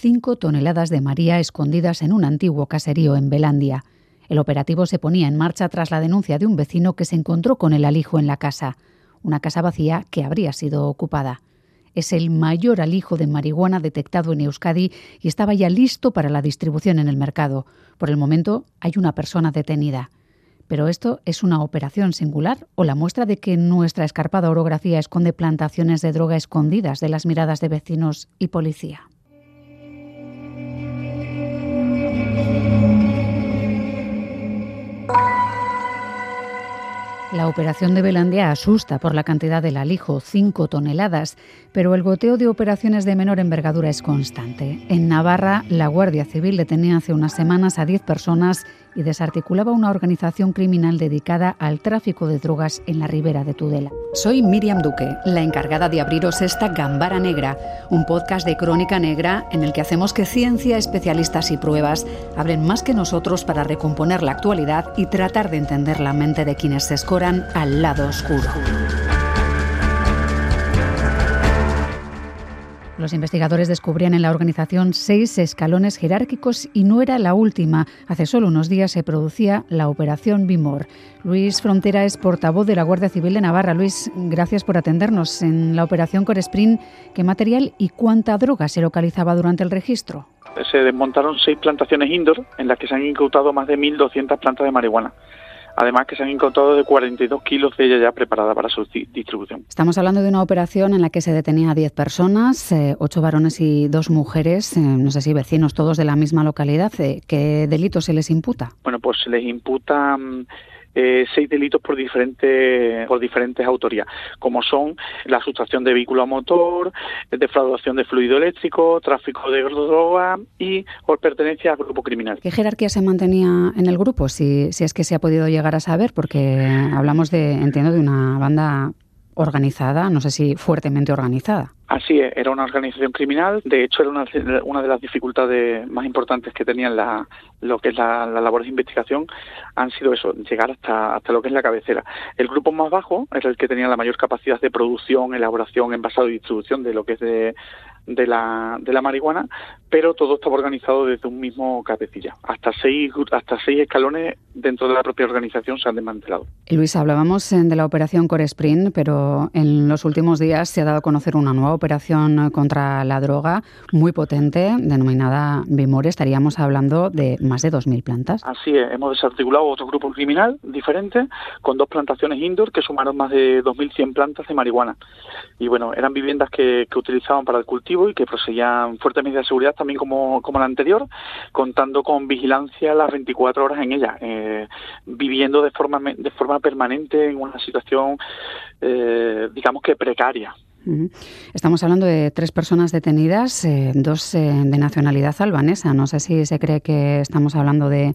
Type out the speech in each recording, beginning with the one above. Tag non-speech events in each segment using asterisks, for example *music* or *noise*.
cinco toneladas de María escondidas en un antiguo caserío en Belandia. El operativo se ponía en marcha tras la denuncia de un vecino que se encontró con el alijo en la casa, una casa vacía que habría sido ocupada. Es el mayor alijo de marihuana detectado en Euskadi y estaba ya listo para la distribución en el mercado. Por el momento hay una persona detenida. Pero esto es una operación singular o la muestra de que nuestra escarpada orografía esconde plantaciones de droga escondidas de las miradas de vecinos y policía. La operación de Belandia asusta por la cantidad del alijo, 5 toneladas, pero el goteo de operaciones de menor envergadura es constante. En Navarra, la Guardia Civil detenía hace unas semanas a 10 personas y desarticulaba una organización criminal dedicada al tráfico de drogas en la ribera de Tudela. Soy Miriam Duque, la encargada de abriros esta Gambara Negra, un podcast de crónica negra en el que hacemos que ciencia, especialistas y pruebas hablen más que nosotros para recomponer la actualidad y tratar de entender la mente de quienes se escoran al lado oscuro. Los investigadores descubrían en la organización seis escalones jerárquicos y no era la última. Hace solo unos días se producía la Operación Bimor. Luis Frontera es portavoz de la Guardia Civil de Navarra. Luis, gracias por atendernos. En la Operación Coresprin, ¿qué material y cuánta droga se localizaba durante el registro? Se desmontaron seis plantaciones indoor en las que se han incautado más de 1.200 plantas de marihuana. Además que se han encontrado de 42 kilos de ella ya preparada para su distribución. Estamos hablando de una operación en la que se detenía a 10 personas, eh, 8 varones y 2 mujeres, eh, no sé si vecinos todos de la misma localidad. Eh, ¿Qué delitos se les imputa? Bueno, pues se les imputa... Mm, eh, seis delitos por diferentes por diferentes autorías, como son la sustracción de vehículo a motor, defraudación de fluido eléctrico, tráfico de droga y por pertenencia al grupo criminal. ¿Qué jerarquía se mantenía en el grupo? Si, si es que se ha podido llegar a saber, porque hablamos de, entiendo, de una banda organizada, no sé si fuertemente organizada. Así es, era una organización criminal. De hecho, era una, una de las dificultades más importantes que tenían la, lo que es la, la labor de investigación. Han sido eso, llegar hasta, hasta lo que es la cabecera. El grupo más bajo era el que tenía la mayor capacidad de producción, elaboración, envasado y distribución de lo que es de, de la, de la marihuana, pero todo estaba organizado desde un mismo cabecilla. Hasta seis, hasta seis escalones dentro de la propia organización se han desmantelado. Luis, hablábamos de la operación Core Sprint, pero en los últimos días se ha dado a conocer una nueva operación contra la droga muy potente, denominada Bimore. Estaríamos hablando de más de 2.000 plantas. Así es, hemos desarticulado otro grupo criminal diferente con dos plantaciones indoor que sumaron más de 2.100 plantas de marihuana. Y bueno, eran viviendas que, que utilizaban para el cultivo y que proseguían fuertes medidas de seguridad también como, como la anterior, contando con vigilancia las 24 horas en ella, eh, viviendo de forma, de forma permanente en una situación, eh, digamos que precaria. Estamos hablando de tres personas detenidas, eh, dos de nacionalidad albanesa. No sé si se cree que estamos hablando de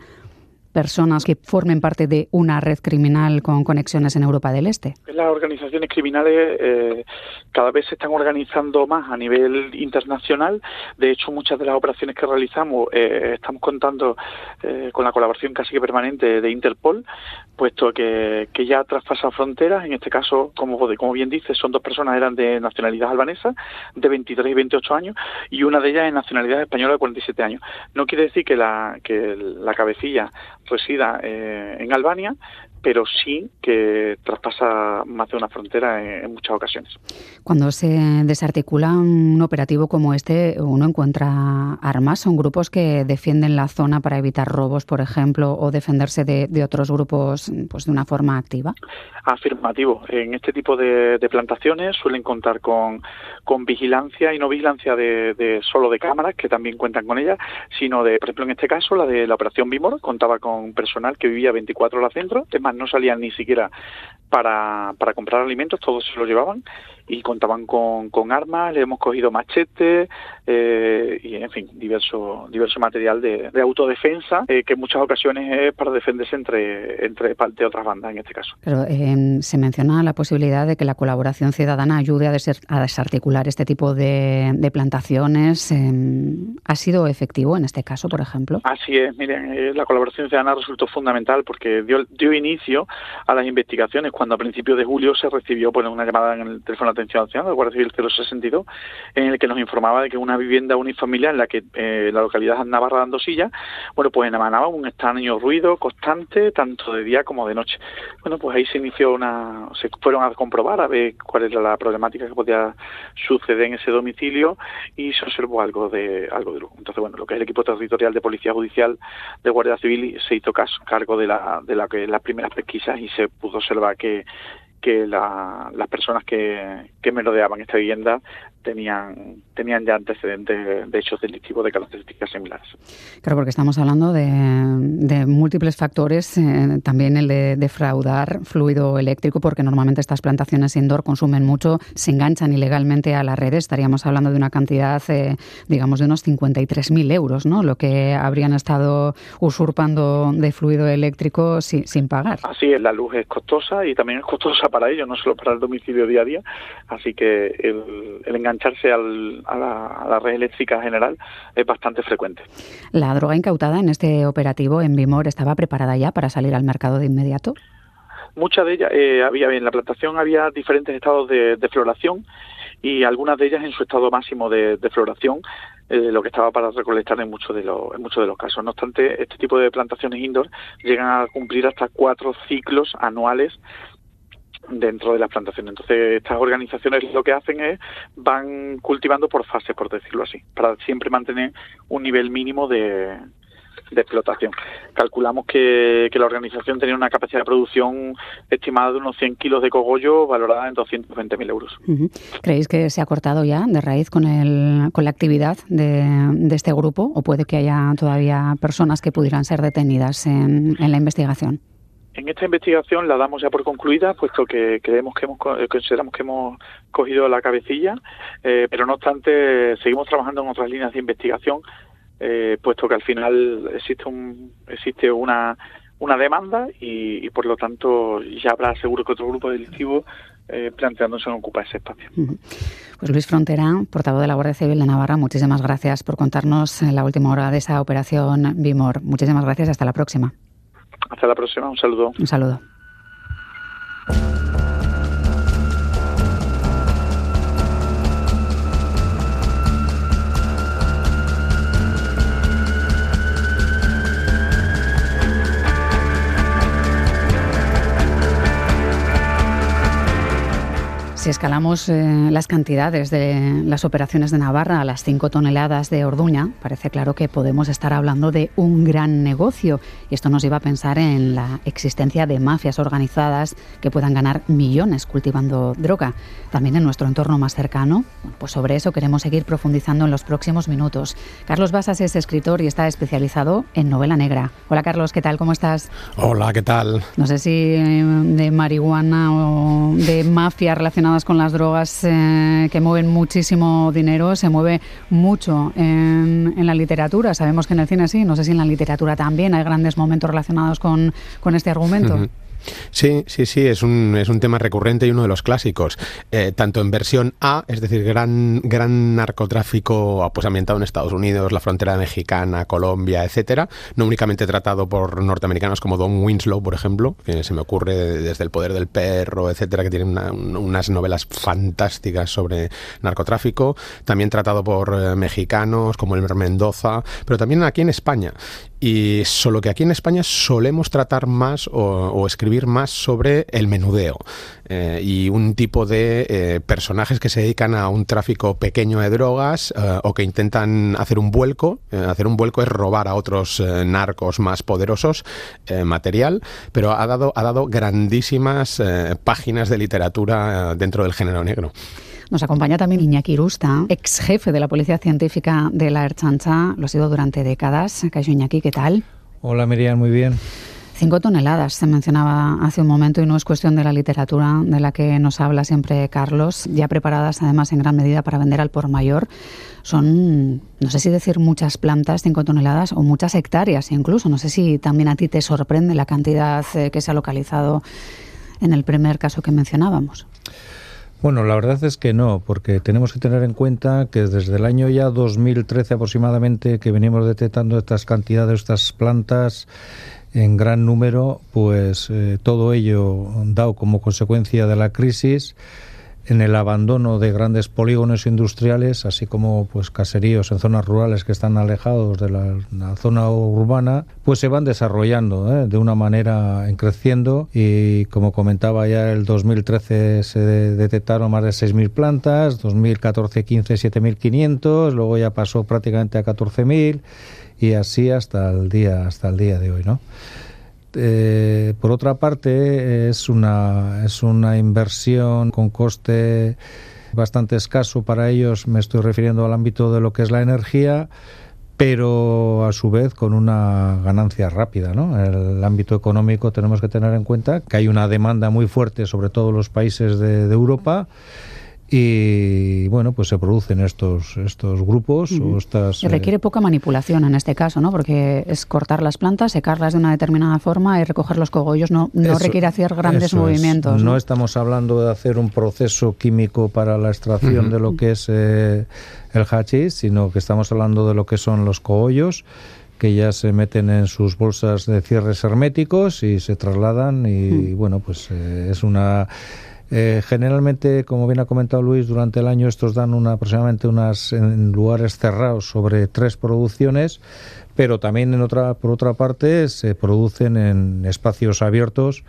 personas que formen parte de una red criminal con conexiones en Europa del Este? Las organizaciones criminales eh, cada vez se están organizando más a nivel internacional. De hecho, muchas de las operaciones que realizamos eh, estamos contando eh, con la colaboración casi que permanente de Interpol, puesto que, que ya traspasa fronteras. En este caso, como, como bien dices, son dos personas, eran de nacionalidad albanesa, de 23 y 28 años, y una de ellas de nacionalidad española de 47 años. No quiere decir que la, que la cabecilla resida eh, en Albania, pero sí que traspasa más de una frontera en, en, muchas ocasiones. Cuando se desarticula un operativo como este, uno encuentra armas, son grupos que defienden la zona para evitar robos, por ejemplo, o defenderse de, de otros grupos pues, de una forma activa. Afirmativo. En este tipo de, de plantaciones suelen contar con, con, vigilancia y no vigilancia de, de, solo de cámaras, que también cuentan con ella, sino de, por ejemplo, en este caso, la de la operación Bimor, contaba con personal que vivía 24 horas dentro, es más, no salían ni siquiera para, para comprar alimentos, todos se lo llevaban y contaban con, con armas, le hemos cogido machetes eh, y, en fin, diverso, diverso material de, de autodefensa eh, que en muchas ocasiones es para defenderse entre, entre de otras bandas en este caso. Pero eh, se menciona la posibilidad de que la colaboración ciudadana ayude a, a desarticular este tipo de, de plantaciones. ha sido efectivo en este caso, por ejemplo? Así es, miren, eh, la colaboración ciudadana resultó fundamental porque dio, dio, inicio a las investigaciones cuando a principios de julio se recibió pues, una llamada en el teléfono de atención ciudadano del Guardia Civil 062 en el que nos informaba de que una vivienda unifamiliar en la que eh, la localidad Navarra dando silla, bueno, pues emanaba un extraño ruido constante tanto de día como de noche. Bueno, pues ahí se inició una, se fueron a comprobar a ver cuál era la problemática que podía suceder en ese domicilio y se observó algo de algo de luz. Entonces, bueno, lo que es el equipo territorial de Policía Judicial de Guardia Civil se hizo cargo de la de la que las primeras pesquisas y se pudo observar que que las personas que, que merodeaban esta vivienda tenían, tenían ya antecedentes de hechos delictivos de características similares. Claro, porque estamos hablando de, de múltiples factores, eh, también el de defraudar fluido eléctrico, porque normalmente estas plantaciones indoor consumen mucho, se enganchan ilegalmente a las redes, estaríamos hablando de una cantidad, eh, digamos, de unos 53.000 euros, ¿no? Lo que habrían estado usurpando de fluido eléctrico sin, sin pagar. Así es, la luz es costosa y también es costosa para ellos, no solo para el domicilio día a día, así que el, engancharse al, a, la, a, la, red eléctrica general es bastante frecuente. ¿La droga incautada en este operativo en Vimor estaba preparada ya para salir al mercado de inmediato? Muchas de ellas, eh, había en la plantación había diferentes estados de, de, floración y algunas de ellas en su estado máximo de, de floración, eh, lo que estaba para recolectar en muchos de los en muchos de los casos. No obstante, este tipo de plantaciones indoor llegan a cumplir hasta cuatro ciclos anuales dentro de las plantaciones. Entonces, estas organizaciones lo que hacen es van cultivando por fases, por decirlo así, para siempre mantener un nivel mínimo de, de explotación. Calculamos que, que, la organización tenía una capacidad de producción estimada de unos 100 kilos de cogollo valorada en 220.000 euros. ¿Creéis que se ha cortado ya de raíz con, el, con la actividad de, de, este grupo o puede que haya todavía personas que pudieran ser detenidas en, en la investigación? En esta investigación la damos ya por concluida, puesto que creemos que hemos consideramos que hemos cogido la cabecilla, eh, pero no obstante seguimos trabajando en otras líneas de investigación, eh, puesto que al final existe un existe una una demanda y, por lo tanto ya habrá seguro que otro grupo delictivo eh, planteándose en ocupar ese espacio. Pues Luis Frontera, portavoz de la Guardia Civil de Navarra, muchísimas gracias por contarnos la última hora de esa operación Bimor. Muchísimas gracias, hasta la próxima. Hasta la próxima, un saludo. Un saludo. Si escalamos eh, las cantidades de las operaciones de Navarra a las 5 toneladas de orduña, parece claro que podemos estar hablando de un gran negocio. Y esto nos lleva a pensar en la existencia de mafias organizadas que puedan ganar millones cultivando droga. También en nuestro entorno más cercano, pues sobre eso queremos seguir profundizando en los próximos minutos. Carlos Basas es escritor y está especializado en novela negra. Hola Carlos, ¿qué tal? ¿Cómo estás? Hola, ¿qué tal? No sé si de marihuana o de mafia con las drogas eh, que mueven muchísimo dinero, se mueve mucho en, la literatura. Sabemos que en el cine sí, no sé si en la literatura también hay grandes momentos relacionados con, con este argumento. Sí, sí, sí, es un, es un tema recurrente y uno de los clásicos. Eh, tanto en versión A, es decir, gran, gran narcotráfico pues, ambientado en Estados Unidos, la frontera mexicana, Colombia, etcétera, no únicamente tratado por norteamericanos como Don Winslow, por ejemplo, que se me ocurre desde El poder del perro, etcétera, que tiene una, unas novelas fantásticas sobre narcotráfico, también tratado por eh, mexicanos como Elmer Mendoza, pero también aquí en España. Y solo que aquí en España solemos tratar más o, o escribir más sobre el menudeo eh, y un tipo de eh, personajes que se dedican a un tráfico pequeño de drogas eh, o que intentan hacer un vuelco. Eh, hacer un vuelco es robar a otros eh, narcos más poderosos material, pero ha dado, ha dado grandísimas páginas de literatura dentro del género negro. Nos acompaña también Iñaki Irusta, ex jefe de la Policía Científica de la Erchancha. Lo ha sido durante décadas. Cayo Iñaki, ¿qué tal? Hola Miriam, muy bien. Cinco toneladas se mencionaba hace un momento y no es cuestión de la literatura de la que nos habla siempre Carlos, ya preparadas además en gran medida para vender al por mayor. Son, no sé si decir muchas plantas, cinco toneladas o muchas hectáreas incluso. No sé si también a ti te sorprende la cantidad que se ha localizado en el primer caso que mencionábamos. Bueno, la verdad es que no, porque tenemos que tener en cuenta que desde el año ya 2013 aproximadamente que venimos detectando estas cantidades, estas plantas en gran número, pues eh, todo ello dado como consecuencia de la crisis en el abandono de grandes polígonos industriales, así como pues caseríos en zonas rurales que están alejados de la, zona urbana, pues se van desarrollando ¿eh? de una manera en creciendo y como comentaba ya el 2013 se detectaron más de 6.000 plantas, 2014 15 7.500, luego ya pasó prácticamente a 14.000 y así hasta el día hasta el día de hoy, ¿no? Eh, por otra parte, es una, es una inversión con coste bastante escaso para ellos, me estoy refiriendo al ámbito de lo que es la energía, pero a su vez con una ganancia rápida. ¿no? En el ámbito económico tenemos que tener en cuenta que hay una demanda muy fuerte, sobre todo en los países de, de Europa, y bueno pues se producen estos estos grupos o estas y requiere eh, poca manipulación en este caso no porque es cortar las plantas secarlas de una determinada forma y recoger los cogollos. No no requiere hacer grandes movimientos ¿no? estamos hablando de hacer un proceso químico para la extracción de lo que es eh, el hachís sino que estamos hablando de lo que son los cogollos que ya se meten en sus bolsas de cierres herméticos y se trasladan y bueno pues eh, es una eh, generalmente, como bien ha comentado Luis, durante el año estos dan una, aproximadamente unas en lugares cerrados sobre tres producciones, pero también en otra, por otra parte se producen en espacios abiertos,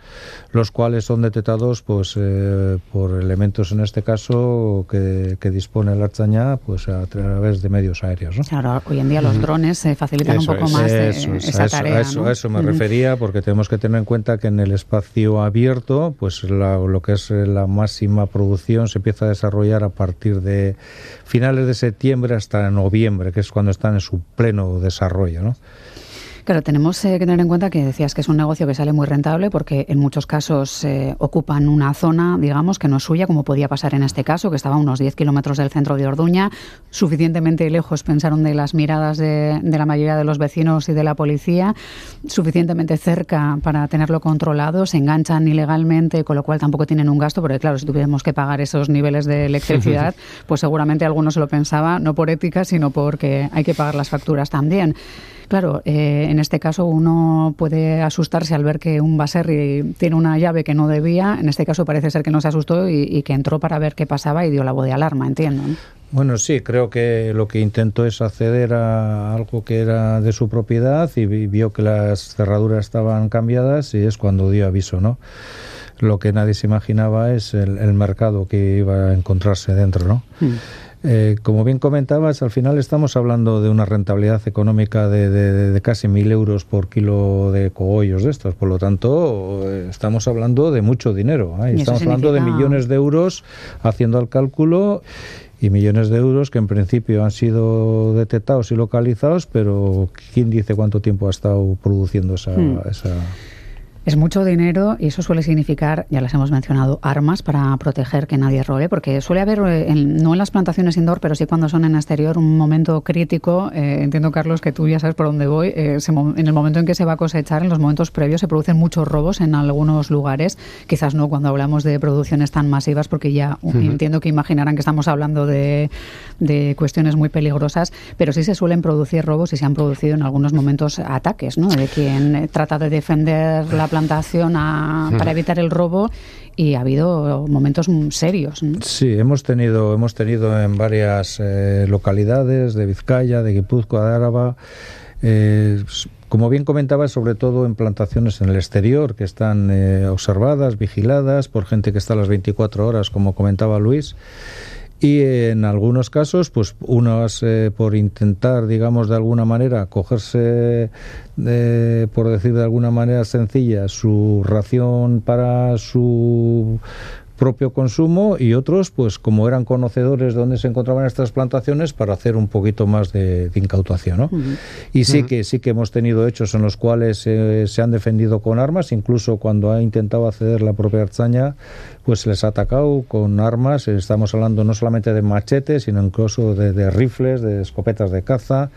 los cuales son detectados pues, eh, por elementos, en este caso, que, dispone la archaña pues, a través de medios aéreos. Claro, hoy en día los drones se facilitan un poco más esa tarea. A eso, me refería, porque tenemos que tener en cuenta que en el espacio abierto, pues lo que es la máxima producción se empieza a desarrollar a partir de finales de septiembre hasta noviembre, que es cuando están en su pleno desarrollo. ¿no? Claro, tenemos eh, que tener en cuenta que decías que es un negocio que sale muy rentable porque en muchos casos eh, ocupan una zona, digamos, que no es suya, como podía pasar en este caso, que estaba a unos 10 kilómetros del centro de Orduña, suficientemente lejos, pensaron de las miradas de, la mayoría de los vecinos y de la policía, suficientemente cerca para tenerlo controlado, se enganchan ilegalmente, con lo cual tampoco tienen un gasto, porque claro, si tuviéramos que pagar esos niveles de electricidad, *laughs* pues seguramente algunos se lo pensaba, no por ética, sino porque hay que pagar las facturas también. Claro, eh, en este caso uno puede asustarse al ver que un baserri tiene una llave que no debía. En este caso parece ser que no se asustó y, que entró para ver qué pasaba y dio la voz de alarma, entiendo. Bueno, sí, creo que lo que intentó es acceder a algo que era de su propiedad y vio que las cerraduras estaban cambiadas y es cuando dio aviso, ¿no? Lo que nadie se imaginaba es el, mercado que iba a encontrarse dentro, ¿no? Hmm. Eh, como bien comentabas, al final estamos hablando de una rentabilidad económica de, casi mil euros por kilo de cogollos de estos. Por lo tanto, eh, estamos hablando de mucho dinero. ¿eh? Estamos hablando de millones de euros haciendo el cálculo y millones de euros que en principio han sido detectados y localizados, pero ¿quién dice cuánto tiempo ha estado produciendo esa... Hmm. esa es mucho dinero y eso suele significar, ya las hemos mencionado, armas para proteger que nadie robe, porque suele haber, eh, no en las plantaciones indoor, pero sí cuando son en exterior, un momento crítico. Eh, entiendo, Carlos, que tú ya sabes por dónde voy. Eh, en el momento en que se va a cosechar, en los momentos previos, se producen muchos robos en algunos lugares. Quizás no cuando hablamos de producciones tan masivas, porque ya entiendo que imaginarán que estamos hablando de, de, cuestiones muy peligrosas, pero sí se suelen producir robos y se han producido en algunos momentos ataques, ¿no? De quien trata de defender la plantación plantación para evitar el robo y ha habido momentos serios. Sí, hemos tenido, hemos tenido en varias eh, localidades de Vizcaya, de Guipúzcoa, de Áraba. Eh, como bien comentaba, sobre todo en plantaciones en el exterior, que están eh, observadas, vigiladas por gente que está a las 24 horas, como comentaba Luis y en algunos casos, pues unas eh, por intentar, digamos, de alguna manera cogerse, eh, por decir de alguna manera sencilla, su ración para su propio consumo y otros, pues como eran conocedores de dónde se encontraban estas plantaciones, para hacer un poquito más de, incautación. ¿no? Y sí que sí que hemos tenido hechos en los cuales eh, se han defendido con armas, incluso cuando ha intentado acceder la propia Arzaña, pues les ha atacado con armas. Estamos hablando no solamente de machetes, sino incluso de, rifles, de escopetas de caza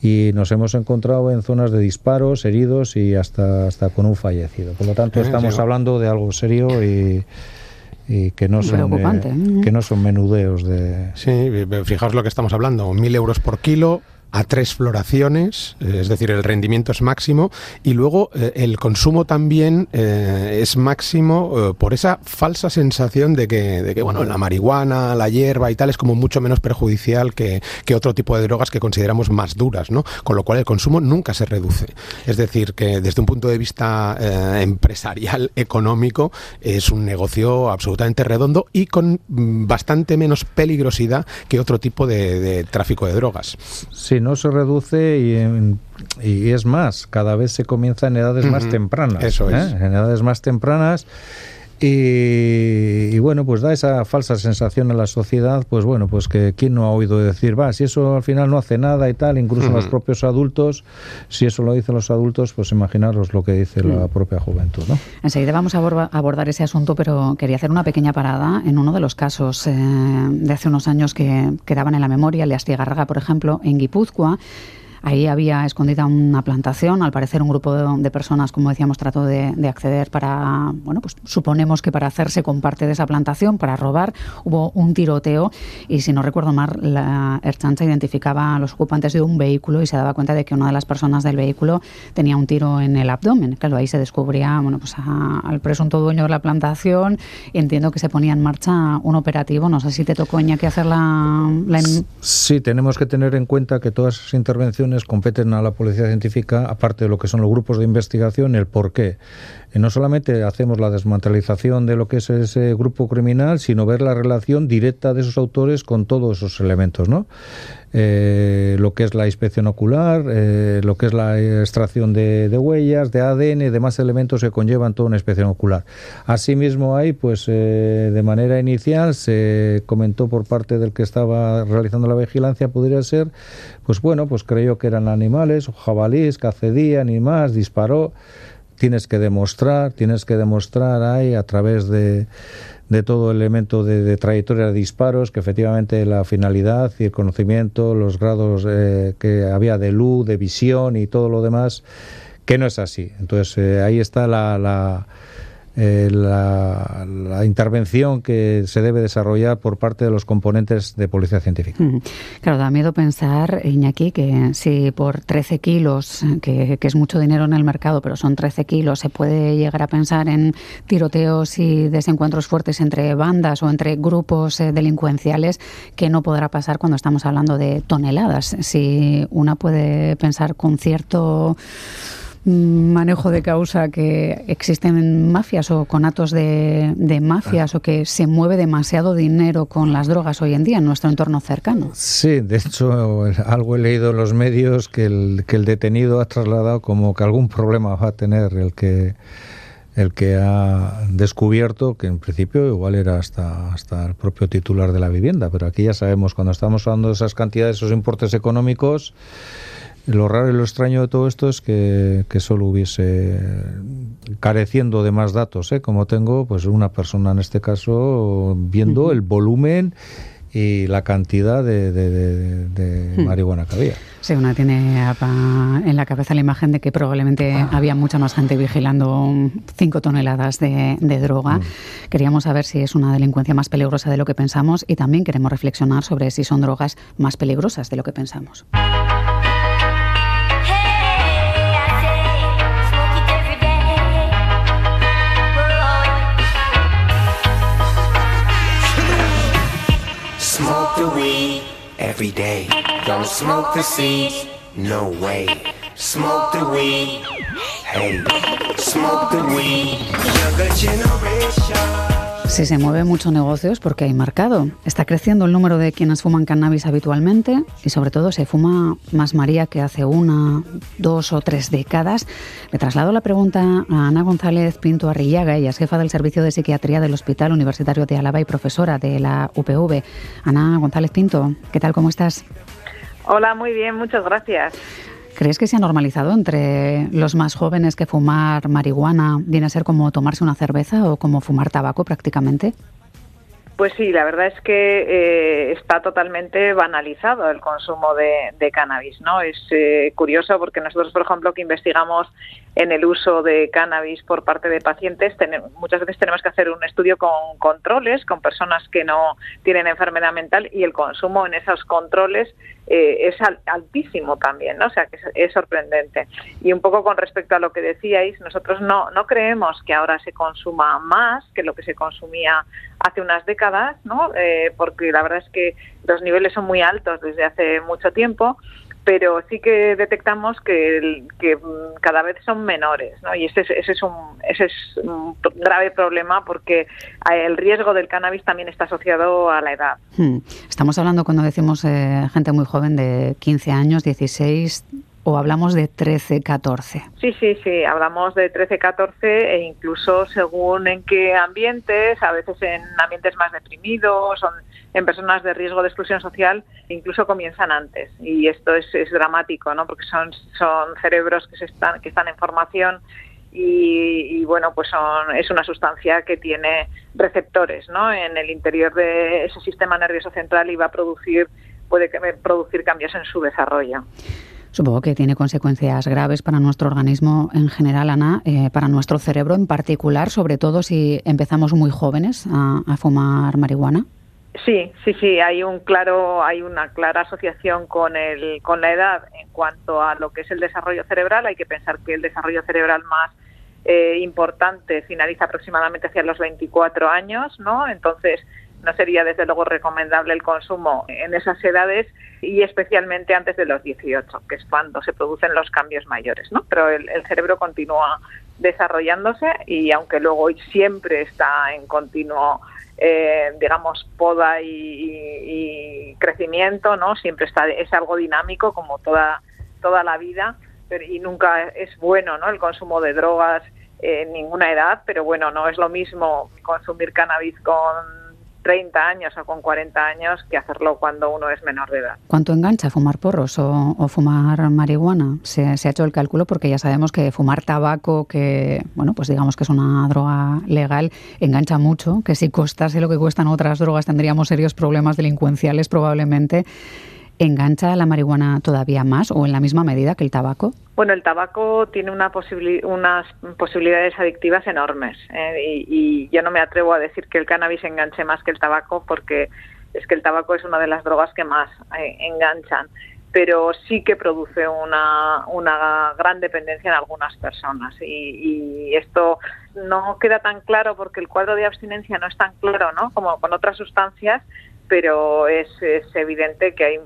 y nos hemos encontrado en zonas de disparos, heridos y hasta, hasta con un fallecido. Por lo tanto, estamos hablando de algo serio y, y que no son eh, que no son menudeos de sí fijaos lo que estamos hablando mil euros por kilo a tres floraciones, eh, es decir, el rendimiento es máximo y luego eh, el consumo también eh, es máximo por esa falsa sensación de que, de que, bueno, la marihuana, la hierba y tal es como mucho menos perjudicial que, que, otro tipo de drogas que consideramos más duras, ¿no? Con lo cual el consumo nunca se reduce. Es decir, que desde un punto de vista empresarial, *laughs* económico, es un negocio absolutamente redondo y con mm, bastante menos peligrosidad que otro tipo de, de tráfico de drogas. Sí, no se reduce y, y, es más, cada vez se comienza en edades más tempranas. Eso es. ¿eh? En edades más tempranas y, bueno, pues da esa falsa sensación a la sociedad, pues bueno, pues que quién no ha oído decir, va, si eso al final no hace nada y tal, incluso los propios adultos, si eso lo dicen los adultos, pues imaginaros lo que dice la mm. propia juventud, ¿no? Enseguida vamos a abordar ese asunto, pero quería hacer una pequeña parada en uno de los casos eh, de hace unos años que quedaban en la memoria, el de Astigarraga, por ejemplo, en Guipúzcoa, Ahí había escondida una plantación, al parecer un grupo de, personas, como decíamos, trató de, acceder para, bueno, pues suponemos que para hacerse con parte de esa plantación, para robar, hubo un tiroteo y si no recuerdo mal, la Erchancha identificaba a los ocupantes de un vehículo y se daba cuenta de que una de las personas del vehículo tenía un tiro en el abdomen. Claro, ahí se descubría, bueno, pues al presunto dueño de la plantación entiendo que se ponía en marcha un operativo. No sé si te tocó, que hacer la, la... Sí, tenemos que tener en cuenta que todas esas intervenciones competen a la policía científica, aparte de lo que son los grupos de investigación, el por qué. No solamente hacemos la desmantelización de lo que es ese grupo criminal, sino ver la relación directa de esos autores con todos esos elementos, ¿no? Eh, lo que es la inspección ocular, eh, lo que es la extracción de, huellas, de ADN, demás elementos que conllevan toda una inspección ocular. Asimismo, hay, pues, eh, de manera inicial se comentó por parte del que estaba realizando la vigilancia, podría ser, pues bueno, pues creyó que eran animales, jabalíes, que accedían y más, disparó. Tienes que demostrar, tienes que demostrar ahí a través de de todo elemento de, trayectoria de disparos, que efectivamente la finalidad y el conocimiento, los grados eh, que había de luz, de visión y todo lo demás, que no es así. Entonces eh, ahí está la eh, la, intervención que se debe desarrollar por parte de los componentes de policía científica. Claro, da miedo pensar, Iñaki, que si por 13 kilos, que, es mucho dinero en el mercado, pero son 13 kilos, se puede llegar a pensar en tiroteos y desencuentros fuertes entre bandas o entre grupos eh, delincuenciales, que no podrá pasar cuando estamos hablando de toneladas. Si una puede pensar con cierto manejo de causa que existen mafias o conatos de, mafias o que se mueve demasiado dinero con las drogas hoy en día en nuestro entorno cercano. Sí, de hecho, algo he leído en los medios que el, que el detenido ha trasladado como que algún problema va a tener el que el que ha descubierto que en principio igual era hasta, hasta el propio titular de la vivienda, pero aquí ya sabemos, cuando estamos hablando de esas cantidades, esos importes económicos, lo raro y lo extraño de todo esto es que, solo hubiese, careciendo de más datos, ¿eh? como tengo, pues una persona en este caso viendo el volumen y la cantidad de, hmm. marihuana que había. Sí, una tiene en la cabeza la imagen de que probablemente ah. había mucha más gente vigilando 5 toneladas de, droga. Hmm. Queríamos saber si es una delincuencia más peligrosa de lo que pensamos y también queremos reflexionar sobre si son drogas más peligrosas de lo que pensamos. Every day. Don't smoke the seeds, no way. Smoke the weed, hey, smoke the weed. Younger generation. Si se mueve mucho negocios porque hay mercado. Está creciendo el número de quienes fuman cannabis habitualmente y sobre todo se fuma más María que hace una, dos o tres décadas. Le traslado la pregunta a Ana González Pinto Arrillaga, ella es jefa del Servicio de Psiquiatría del Hospital Universitario de Álava y profesora de la UPV. Ana González Pinto, ¿qué tal? ¿Cómo estás? Hola, muy bien, muchas gracias. ¿Crees que se ha normalizado entre los más jóvenes que fumar marihuana viene a ser como tomarse una cerveza o como fumar tabaco prácticamente? Pues sí, la verdad es que eh, está totalmente banalizado el consumo de, cannabis, ¿no? Es eh, curioso porque nosotros, por ejemplo, que investigamos en el uso de cannabis por parte de pacientes, muchas veces tenemos que hacer un estudio con controles, con personas que no tienen enfermedad mental y el consumo en esos controles eh, es altísimo también, ¿no? O sea, que es, sorprendente. Y un poco con respecto a lo que decíais, nosotros no, no creemos que ahora se consuma más que lo que se consumía hace unas décadas, ¿no? Eh, porque la verdad es que los niveles son muy altos desde hace mucho tiempo pero sí que detectamos que, que cada vez son menores, ¿no? Y ese es, ese es, un, ese es un grave problema porque el riesgo del cannabis también está asociado a la edad. Hmm. Estamos hablando cuando decimos eh, gente muy joven de 15 años, 16, o hablamos de 13, 14? Sí, sí, sí, hablamos de 13, 14 e incluso según en qué ambientes, a veces en ambientes más deprimidos, en personas de riesgo de exclusión social incluso comienzan antes. Y esto es, dramático no porque son cerebros que se están que están en formación y, bueno pues son, es una sustancia que tiene receptores no en el interior de ese sistema nervioso central y va a producir puede producir cambios en su desarrollo Supongo que tiene consecuencias graves para nuestro organismo en general, Ana, eh, para nuestro cerebro en particular, sobre todo si empezamos muy jóvenes a fumar marihuana. Sí, sí, sí, hay un claro, hay una clara asociación con el, con la edad en cuanto a lo que es el desarrollo cerebral. Hay que pensar que el desarrollo cerebral más eh, importante finaliza aproximadamente hacia los 24 años, ¿no? Entonces no sería desde luego recomendable el consumo en esas edades y especialmente antes de los 18, que es cuando se producen los cambios mayores, ¿no? Pero el, cerebro continúa desarrollándose y aunque luego siempre está en continuo eh, digamos, poda y, crecimiento, ¿no? Siempre está, es algo dinámico como toda, toda la vida pero, y nunca es bueno, ¿no? El consumo de drogas en ninguna edad, pero bueno, no es lo mismo consumir cannabis con 30 años o con 40 años que hacerlo cuando uno es menor de edad. ¿Cuánto engancha fumar porros o, fumar marihuana? Se, ha hecho el cálculo porque ya sabemos que fumar tabaco, que bueno, pues digamos que es una droga legal, engancha mucho, que si costase lo que cuestan otras drogas tendríamos serios problemas delincuenciales probablemente. ¿Engancha la marihuana todavía más o en la misma medida que el tabaco? Bueno, el tabaco tiene una unas posibilidades adictivas enormes ¿eh? y, yo no me atrevo a decir que el cannabis enganche más que el tabaco porque es que el tabaco es una de las drogas que más eh, enganchan, pero sí que produce una, una gran dependencia en algunas personas y, y, esto no queda tan claro porque el cuadro de abstinencia no es tan claro ¿no? como con otras sustancias, pero es evidente que hay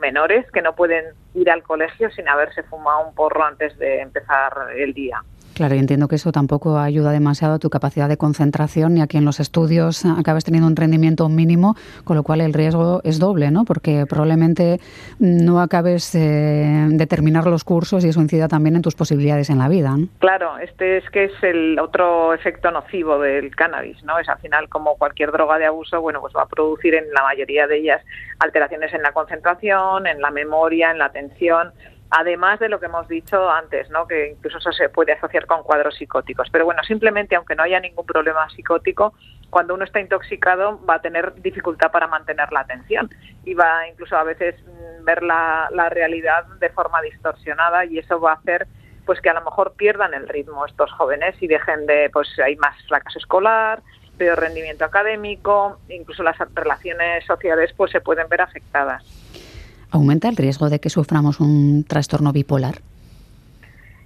menores que no pueden ir al colegio sin haberse fumado un porro antes de empezar el día. Claro, y entiendo que eso tampoco ayuda demasiado a tu capacidad de concentración ni a que en los estudios acabes teniendo un rendimiento mínimo, con lo cual el riesgo es doble, ¿no? Porque probablemente no acabes eh, de terminar los cursos y eso incida también en tus posibilidades en la vida. Claro, este es que es el otro efecto nocivo del cannabis, ¿no? Es al final como cualquier droga de abuso, bueno, pues va a producir en la mayoría de ellas alteraciones en la concentración, en la memoria, en la atención además de lo que hemos dicho antes, ¿no? que incluso eso se puede asociar con cuadros psicóticos. Pero bueno, simplemente aunque no haya ningún problema psicótico, cuando uno está intoxicado va a tener dificultad para mantener la atención y va incluso a veces mm, ver la, la realidad de forma distorsionada y eso va a hacer pues que a lo mejor pierdan el ritmo estos jóvenes y dejen de, pues hay más fracaso escolar, peor rendimiento académico, incluso las relaciones sociales pues se pueden ver afectadas. ¿Aumenta el riesgo de que suframos un trastorno bipolar?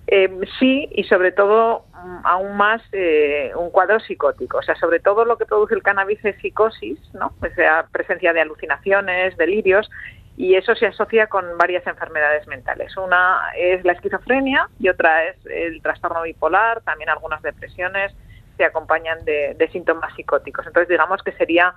Eh, sí, y sobre todo mm, aún más eh, un cuadro psicótico. O sea, sobre todo lo que produce el cannabis es psicosis, ¿no? O sea, presencia de alucinaciones, delirios, y eso se asocia con varias enfermedades mentales. Una es la esquizofrenia y otra es el trastorno bipolar, también algunas depresiones se acompañan de, de síntomas psicóticos. Entonces, digamos que sería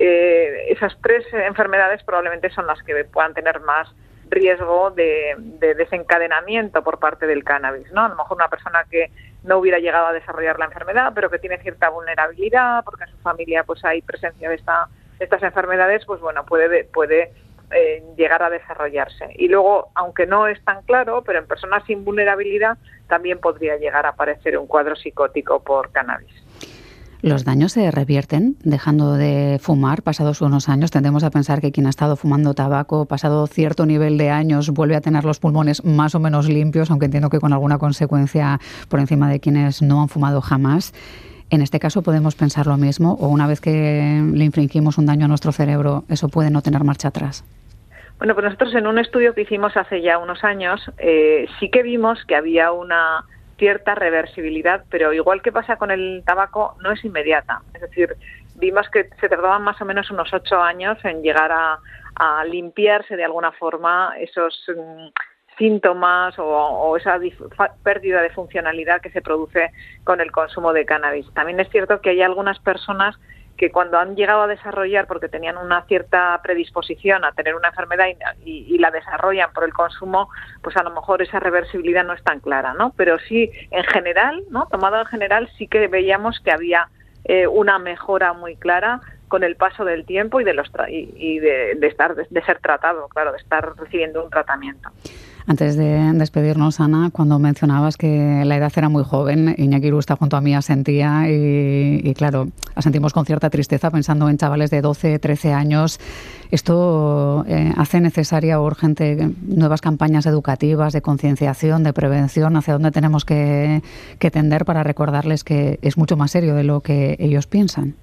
eh, esas tres enfermedades probablemente son las que puedan tener más riesgo de, desencadenamiento por parte del cannabis, ¿no? A lo mejor una persona que no hubiera llegado a desarrollar la enfermedad, pero que tiene cierta vulnerabilidad, porque en su familia pues hay presencia de, esta, estas enfermedades, pues bueno, puede, puede eh, llegar a desarrollarse. Y luego, aunque no es tan claro, pero en personas sin vulnerabilidad también podría llegar a aparecer un cuadro psicótico por cannabis. ¿Los daños se revierten dejando de fumar pasados unos años? Tendemos a pensar que quien ha estado fumando tabaco pasado cierto nivel de años vuelve a tener los pulmones más o menos limpios, aunque entiendo que con alguna consecuencia por encima de quienes no han fumado jamás. En este caso podemos pensar lo mismo o una vez que le infringimos un daño a nuestro cerebro, eso puede no tener marcha atrás. Bueno, pues nosotros en un estudio que hicimos hace ya unos años eh, sí que vimos que había una cierta reversibilidad, pero igual que pasa con el tabaco, no es inmediata. Es decir, vimos que se tardaban más o menos unos ocho años en llegar a, limpiarse de alguna forma esos mm, síntomas o, esa pérdida de funcionalidad que se produce con el consumo de cannabis. También es cierto que hay algunas personas que cuando han llegado a desarrollar, porque tenían una cierta predisposición a tener una enfermedad y, la desarrollan por el consumo, pues a lo mejor esa reversibilidad no es tan clara, ¿no? Pero sí, en general, ¿no? Tomado en general, sí que veíamos que había eh, una mejora muy clara con el paso del tiempo y de los y, de, estar de ser tratado, claro, de estar recibiendo un tratamiento. Antes de despedirnos, Ana, cuando mencionabas que la edad era muy joven, Iñaki está junto a mí asentía y, claro, asentimos con cierta tristeza pensando en chavales de 12, 13 años. Esto eh, hace necesaria o urgente nuevas campañas educativas de concienciación, de prevención, hacia dónde tenemos que tender para recordarles que es mucho más serio de lo que ellos piensan.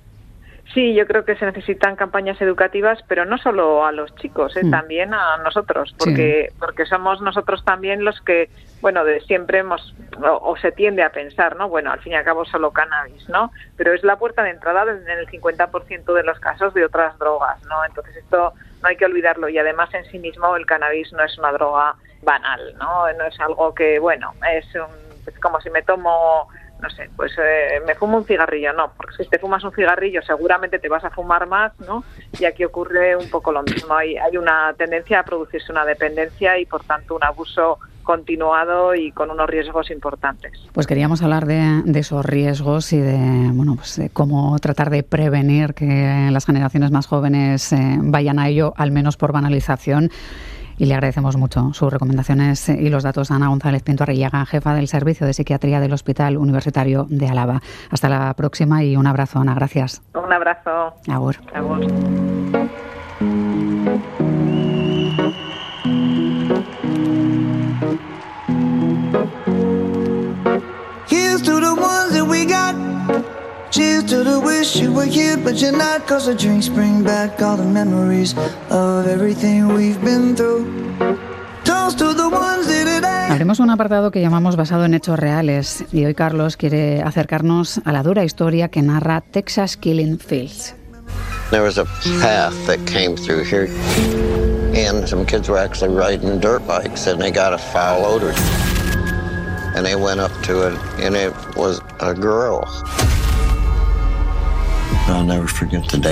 Sí, yo creo que se necesitan campañas educativas, pero no solo a los chicos, ¿eh? mm. también a nosotros, porque porque somos nosotros también los que, bueno, de siempre hemos o, se tiende a pensar, ¿no? Bueno, al fin y al cabo solo cannabis, ¿no? Pero es la puerta de entrada en el 50% de los casos de otras drogas, ¿no? Entonces esto no hay que olvidarlo y además en sí mismo el cannabis no es una droga banal, ¿no? No es algo que, bueno, es, es como si me tomo no sé, pues eh, me fumo un cigarrillo, no, porque si te fumas un cigarrillo seguramente te vas a fumar más, ¿no? Y aquí ocurre un poco lo mismo, hay, hay una tendencia a producirse una dependencia y por tanto un abuso continuado y con unos riesgos importantes. Pues queríamos hablar de, esos riesgos y de, bueno, pues cómo tratar de prevenir que las generaciones más jóvenes eh, vayan a ello, al menos por banalización y le agradecemos mucho sus recomendaciones y los datos a Ana González Pinto Arrillaga, jefa del Servicio de Psiquiatría del Hospital Universitario de Álava. Hasta la próxima y un abrazo, Ana. Gracias. Un abrazo. Agur. Agur. To the wish you were here, but you're not. Cause the drinks bring back all the memories of everything we've been through. Toast to the ones that Haremos un apartado que llamamos basado en hechos reales y hoy Carlos quiere acercarnos a la dura historia que narra Texas Killing Fields. There was a path that came through here and some kids were actually riding dirt bikes and they got a foul odor. And they went up to it and it was a girl.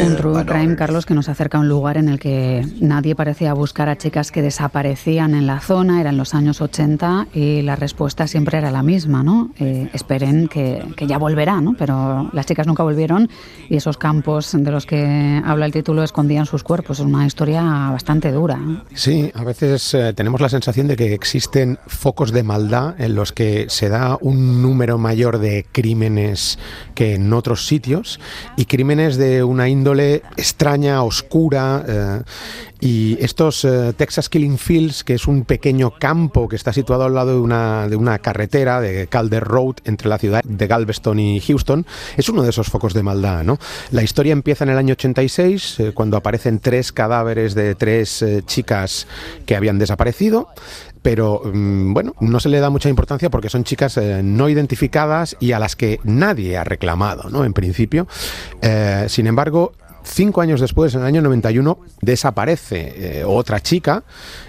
Un true crime, Carlos, que nos acerca a un lugar en el que nadie parecía buscar a chicas que desaparecían en la zona, eran los años 80 y la respuesta siempre era la misma, ¿no? Eh, esperen que, ya volverá, ¿no? Pero las chicas nunca volvieron y esos campos de los que habla el título escondían sus cuerpos. Es una historia bastante dura. Sí, a veces eh, tenemos la sensación de que existen focos de maldad en los que se da un número mayor de crímenes que en otros sitios y crímenes crímenes de una índole extraña, oscura. Eh, y estos eh, Texas Killing Fields, que es un pequeño campo que está situado al lado de una, de una carretera de Calder Road entre la ciudad de Galveston y Houston, es uno de esos focos de maldad. ¿no? La historia empieza en el año 86, eh, cuando aparecen tres cadáveres de tres chicas que habían desaparecido pero mm, bueno, no se le da mucha importancia porque son chicas eh, no identificadas y a las que nadie ha reclamado, ¿no? En principio. Eh, sin embargo, Cinco años después, en el año 91, desaparece eh, otra chica,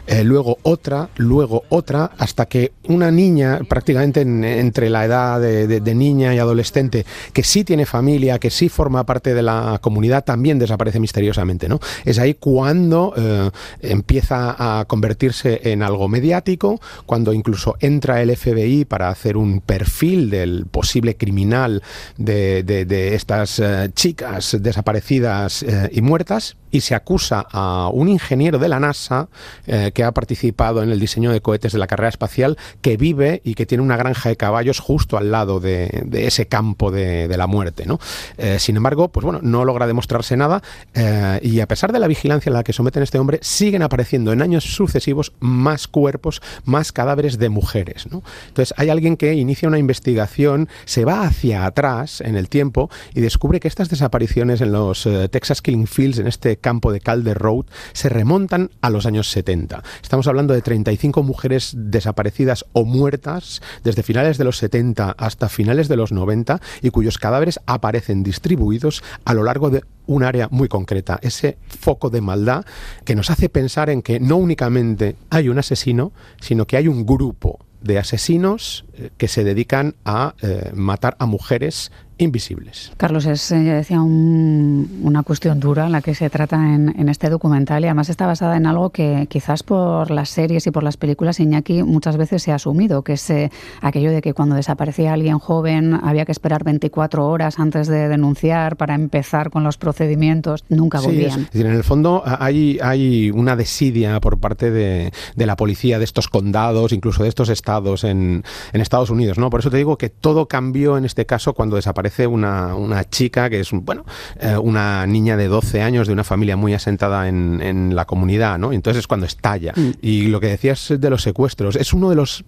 eh, luego otra, luego otra, hasta que una niña, prácticamente entre la edad de, niña y adolescente, que sí tiene familia, que sí forma parte de la comunidad, también desaparece misteriosamente. ¿no? Es ahí cuando eh, empieza a convertirse en algo mediático, cuando incluso entra el FBI para hacer un perfil del posible criminal de estas chicas desaparecidas eh, y muertas y se acusa a un ingeniero de la NASA eh, que ha participado en el diseño de cohetes de la carrera espacial, que vive y que tiene una granja de caballos justo al lado de, ese campo de, la muerte. ¿no? Eh, sin embargo, pues bueno, no logra demostrarse nada eh, y a pesar de la vigilancia a la que someten este hombre, siguen apareciendo en años sucesivos más cuerpos, más cadáveres de mujeres. ¿no? Entonces hay alguien que inicia una investigación, se va hacia atrás en el tiempo y descubre que estas desapariciones en los Texas Killing Fields, en este campo de Calder Road, se remontan a los años 70. Estamos hablando de 35 mujeres desaparecidas o muertas desde finales de los 70 hasta finales de los 90 y cuyos cadáveres aparecen distribuidos a lo largo de un área muy concreta, ese foco de maldad que nos hace pensar en que no únicamente hay un asesino, sino que hay un grupo de asesinos eh, que se dedican a eh, matar a mujeres invisibles. Carlos, es eh, decía una cuestión dura la que se trata en, este documental y además está basada en algo que quizás por las series y por las películas Iñaki muchas veces se ha asumido, que es eh, aquello de que cuando desaparecía alguien joven había que esperar 24 horas antes de denunciar para empezar con los procedimientos. Nunca volvían. es, decir, en el fondo hay, hay una desidia por parte de, la policía de estos condados, incluso de estos estados en, Estados Unidos. ¿no? Por eso te digo que todo cambió en este caso cuando desapareció aparece una, una chica que es, bueno, eh, una niña de 12 años de una familia muy asentada en, en la comunidad, ¿no? Entonces es cuando estalla. Mm. Y lo que decías de los secuestros, es uno de los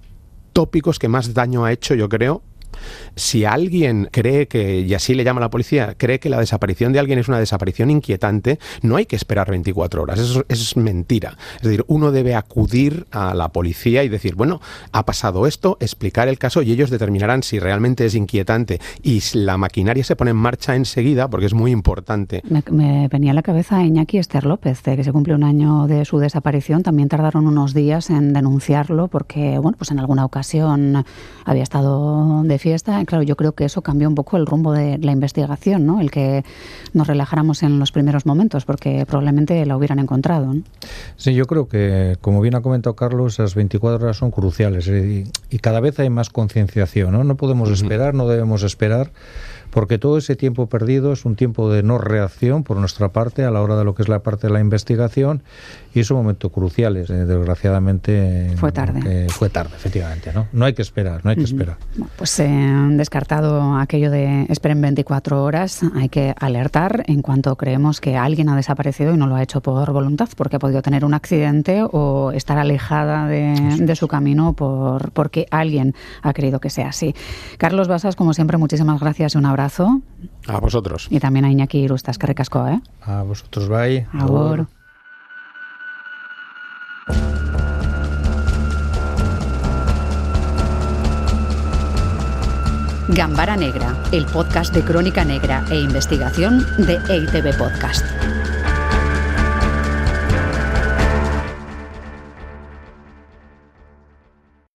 tópicos que más daño ha hecho, yo creo, si alguien cree que, y así le llama la policía, cree que la desaparición de alguien es una desaparición inquietante, no hay que esperar 24 horas. Eso, es mentira. Es decir, uno debe acudir a la policía y decir, bueno, ha pasado esto, explicar el caso y ellos determinarán si realmente es inquietante y la maquinaria se pone en marcha enseguida, porque es muy importante. Me, venía a la cabeza Iñaki Esther López, de que se cumple un año de su desaparición. También tardaron unos días en denunciarlo porque, bueno, pues en alguna ocasión había estado de fiesta. Claro, yo creo que eso cambió un poco el rumbo de la investigación, ¿no? El que nos relajáramos en los primeros momentos, porque probablemente la hubieran encontrado. Sí, yo creo que, como bien ha comentado Carlos, esas 24 horas son cruciales y, cada vez hay más concienciación, ¿no? No podemos esperar, no debemos esperar porque todo ese tiempo perdido es un tiempo de no reacción por nuestra parte a la hora de lo que es la parte de la investigación y son momentos cruciales. Eh, desgraciadamente fue tarde. Eh, fue tarde, efectivamente. ¿no? no hay que esperar, no hay que esperar. Pues se han descartado aquello de esperen 24 horas. Hay que alertar en cuanto creemos que alguien ha desaparecido y no lo ha hecho por voluntad, porque ha podido tener un accidente o estar alejada de, de su camino por, porque alguien ha querido que sea así. Carlos Basas, como siempre, muchísimas gracias y un abrazo a vosotros. Y también a Iñaki Irustas, que recasco, ¿eh? A vosotros, bye. Agur. Gambara Negra, el podcast de crónica negra e investigación de EITV Podcast.